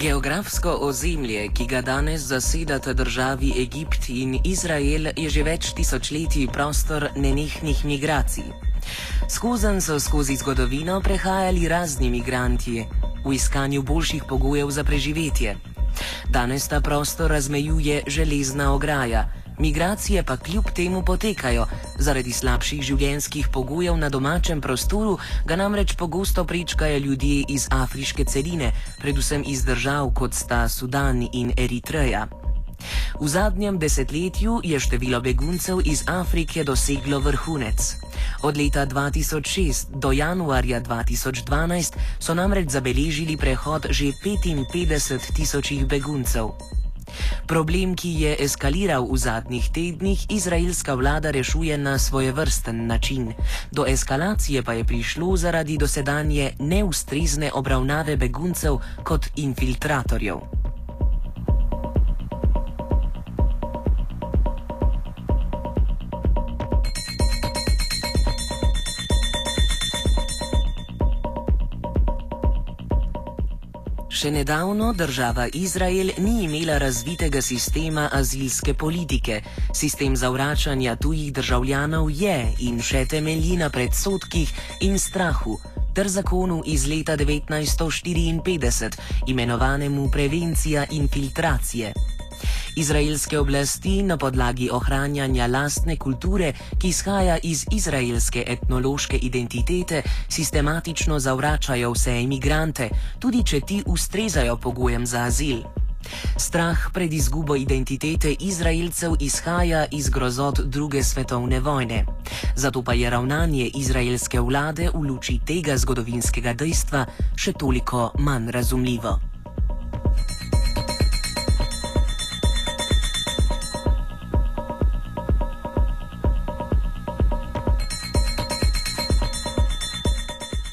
Geografsko ozemlje, ki ga danes zasedata državi Egipt in Izrael, je že več tisočletij prostor nenehnih migracij. Skozen so skozi zgodovino prehajali razni migranti v iskanju boljših pogojev za preživetje. Danes ta prostor razmejuje železna ograja. Migracije pa kljub temu potekajo. Zaradi slabših življenjskih pogojev na domačem prostoru ga namreč pogosto prečkajo ljudje iz afriške celine, predvsem iz držav kot sta Sudan in Eritreja. V zadnjem desetletju je število beguncev iz Afrike doseglo vrhunec. Od leta 2006 do januarja 2012 so namreč zabeležili prehod že 55 tisočih beguncev. Problem, ki je eskaliral v zadnjih tednih, izraelska vlada rešuje na svojevrsten način. Do eskalacije pa je prišlo zaradi dosedanje neustrezne obravnave beguncev kot infiltratorjev. Še nedavno država Izrael ni imela razvitega sistema azilske politike. Sistem zavračanja tujih državljanov je in še temelji na predsodkih in strahu ter zakonu iz leta 1954, imenovanemu prevencija infiltracije. Izraelske oblasti na podlagi ohranjanja lastne kulture, ki izhaja iz izraelske etnološke identitete, sistematično zavračajo vse imigrante, tudi če ti ustrezajo pogojem za azil. Strah pred izgubo identitete Izraelcev izhaja iz grozot druge svetovne vojne. Zato pa je ravnanje izraelske vlade v luči tega zgodovinskega dejstva še toliko manj razumljivo.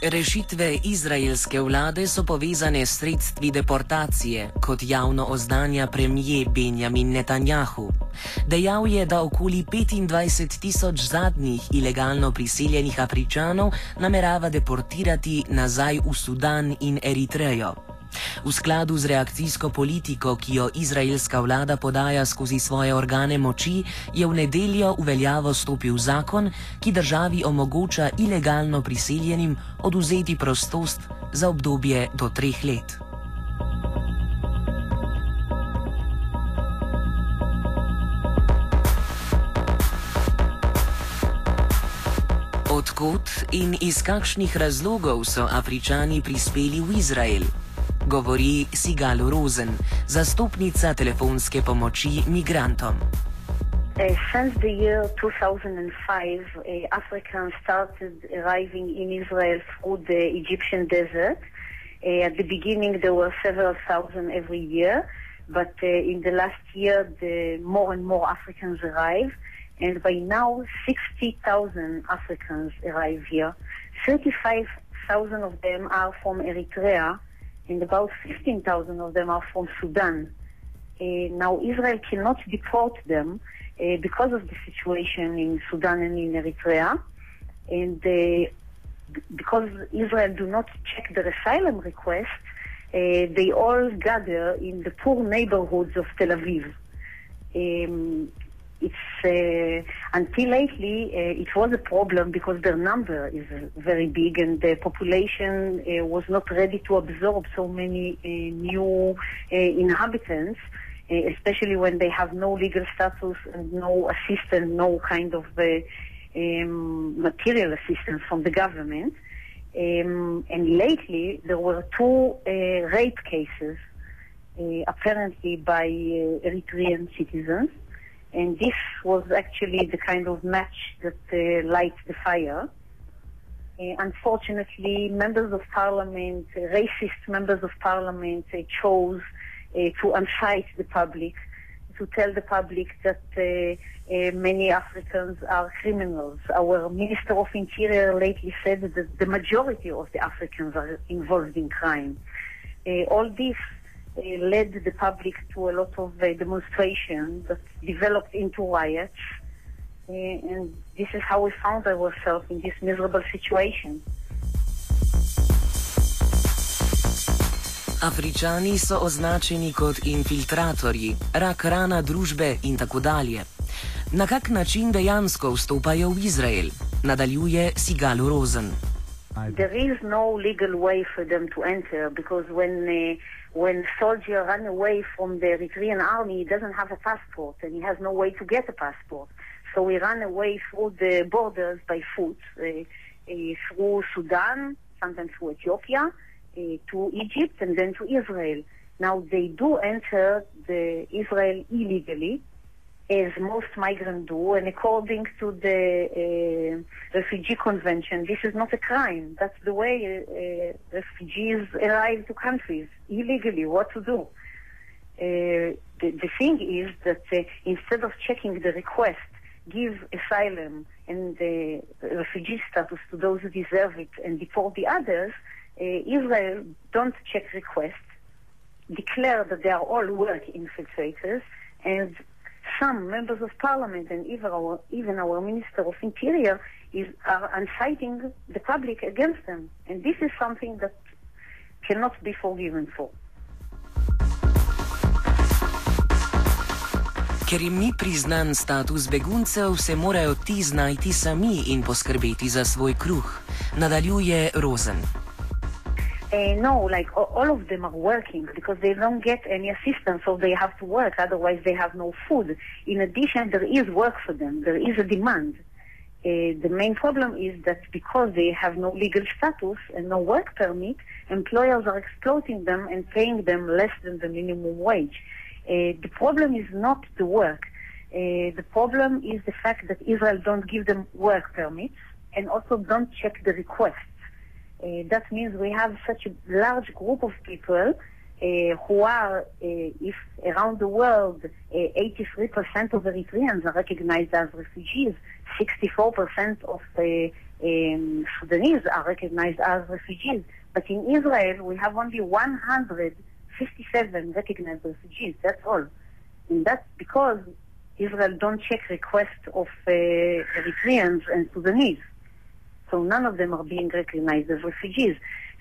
Rešitve izraelske vlade so povezane s sredstvi deportacije, kot javno oznanja premije Benjamin Netanjahu. Dejal je, da okoli 25 tisoč zadnjih ilegalno priseljenih Afričanov namerava deportirati nazaj v Sudan in Eritrejo. V skladu z reakcijsko politiko, ki jo izraelska vlada podaja skozi svoje organe moči, je v nedeljo v veljavo stopil zakon, ki državi omogoča ilegalno priseljenim oduzeti prostost za obdobje do treh let. Odkud in iz kakšnih razlogov so Afričani prispeli v Izrael? Govori Sigal Rosen, zastopnica telefonske pomoči migrantom. Uh, since the year 2005, uh, Africans started arriving in Israel through the Egyptian desert. Uh, at the beginning, there were several thousand every year, but uh, in the last year, the more and more Africans arrive, and by now, 60,000 Africans arrive here. 35,000 of them are from Eritrea, and about 15,000 of them are from Sudan. Uh, now, Israel cannot deport them uh, because of the situation in Sudan and in Eritrea, and uh, because Israel do not check their asylum request, uh, they all gather in the poor neighborhoods of Tel Aviv. Um, it's uh, until lately uh, it was a problem because their number is very big and the population uh, was not ready to absorb so many uh, new uh, inhabitants uh, especially when they have no legal status and no assistance no kind of um, material assistance from the government. Um, and lately there were two rape cases apparently by Eritrean citizens and this was actually the kind of match that uh, the fire. Uh, unfortunately, members of parliament, uh, racist members of parliament, uh, chose uh, to incite the public, to tell the public that uh, many Africans are criminals. Our Minister of Interior lately said that the majority of the Africans are involved in crime. all this led the public to a lot of uh, demonstrations that developed into riots. Uh, and this is how we found ourselves in this miserable situation. Afričani so označeni kot infiltratorji, rak rana družbe in tako dalje. Na kak način dejansko vstopajo v Izrael? Nadaljuje Sigal Rosen. There is no legal way for them to enter because when uh, when soldier run away from the Eritrean army, he doesn't have a passport and he has no way to get a passport. So he ran away through the borders by foot, uh, uh, through Sudan, sometimes through Ethiopia, uh, to Egypt and then to Israel. Now they do enter the Israel illegally, as most migrants do, and according to the uh, Refugee Convention, this is not a crime. That's the way uh, refugees arrive to countries illegally. What to do? Uh, the, the, thing is that uh, instead of checking the request, give asylum and the refugee status to those who deserve it and deport the others, uh, Israel don't check requests, declare that they are all work infiltrators, and some members of parliament and even our, even our Minister of Interior is, are inciting the public against them. And this is something that cannot be forgiven for. Ker jim ni priznan status beguncev, se morajo ti znajti sami in poskrbeti za svoj kruh, nadaljuje Rosen. Uh, no, like all of them are working because they don't get any assistance, so they have to work. Otherwise, they have no food. In addition, there is work for them. There is a demand. Uh, the main problem is that because they have no legal status and no work permit, employers are exploiting them and paying them less than the minimum wage. Uh, the problem is not the work. Uh, the problem is the fact that Israel don't give them work permits and also don't check the requests. Uh, that means we have such a large group of people uh, who are, uh, if around the world, 83% of Eritreans are recognized as refugees, 64% of um, Sudanese are recognized as refugees. But in Israel, we have only 157 recognized refugees. That's all. And that's because Israel don't check requests of Eritreans and Sudanese. So none of them are being recognized as refugees.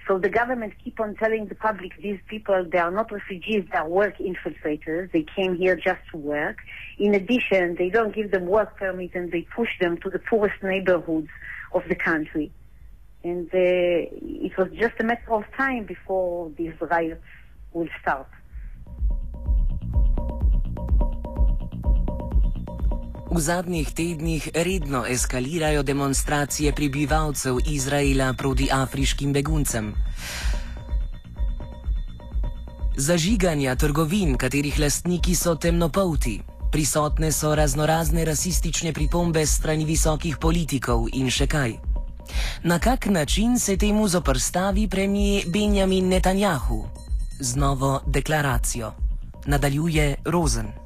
So the government keep on telling the public these people, they are not refugees, they are work infiltrators. They came here just to work. In addition, they don't give them work permit and they push them to the poorest neighborhoods of the country. And uh, it was just a matter of time before these riots will start. V zadnjih tednih redno eskalirajo demonstracije prebivalcev Izraela proti afriškim beguncem. Zažiganja trgovin, katerih lastniki so temnopolti, prisotne so raznorazne rasistične pripombe strani visokih politikov in še kaj. Na kak način se temu zoprstavi premijer Benjamin Netanjahu z novo deklaracijo? Nadaljuje Rosen.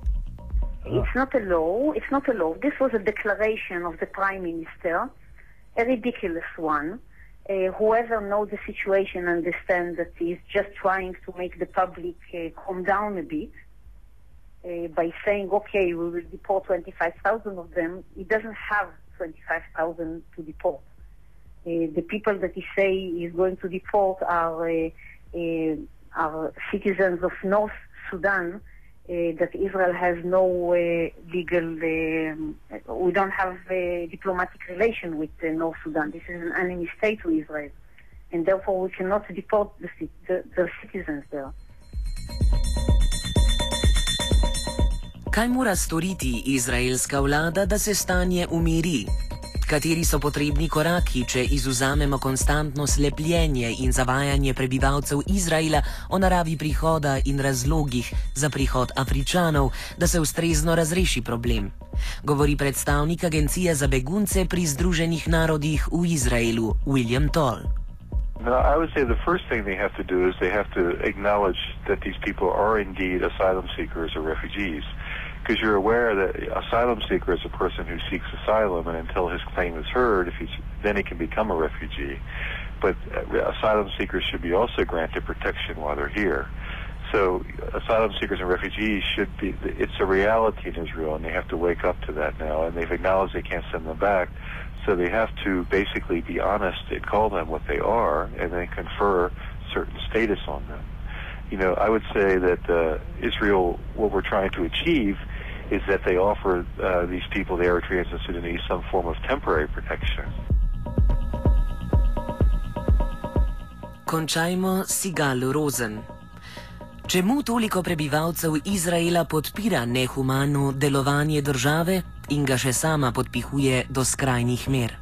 It's not a law. It's not a law. This was a declaration of the prime minister, a ridiculous one. Uh, whoever knows the situation understands that he's just trying to make the public uh, calm down a bit uh, by saying, okay, we will deport 25,000 of them. He doesn't have 25,000 to deport. Uh, the people that he say he's going to deport are, uh, uh, are citizens of North Sudan that Israel has no uh, legal, um, we don't have a diplomatic relation with uh, North Sudan. This is an enemy state to Israel. And therefore we cannot deport the, the, the citizens there. Kaj mora storiti izraelska vlada, da se stanje umiri? Kateri so potrebni koraki, če izuzamemo konstantno slepljenje in zavajanje prebivalcev Izraela o naravi prihoda in razlogih za prihod Afričanov, da se ustrezno razreši problem? Govori predstavnik Agencije za begunce pri Združenih narodih v Izraelu, William Toll. No, I would say the first thing they have to do is they have to acknowledge that these people are indeed asylum seekers or refugees. Because you're aware that asylum seeker is a person who seeks asylum, and until his claim is heard, if he's then he can become a refugee. But uh, asylum seekers should be also granted protection while they're here. So asylum seekers and refugees should be. It's a reality in Israel, and they have to wake up to that now. And they've acknowledged they can't send them back, so they have to basically be honest and call them what they are, and then confer certain status on them. You know, I would say that uh, Israel, what we're trying to achieve is that they offer uh, these people, the Eritreans and Sudanese, some form of temporary protection. Končajmo Sigal Rozen. Čemu toliko prebivalcev Izraela podpira nehumano delovanje države in ga še sama podpihuje do skrajnih mer?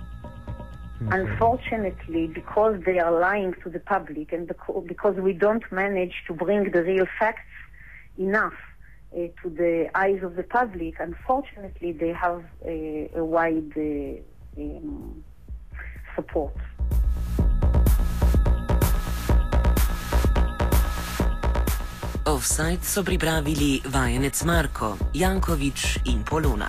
Unfortunately, because they are lying to the public and because we don't manage to bring the real facts enough uh, to the eyes of the public, unfortunately, they have a, a wide uh, um, support. Offside so pripravili vajenec Marko, Jankovič in Polona.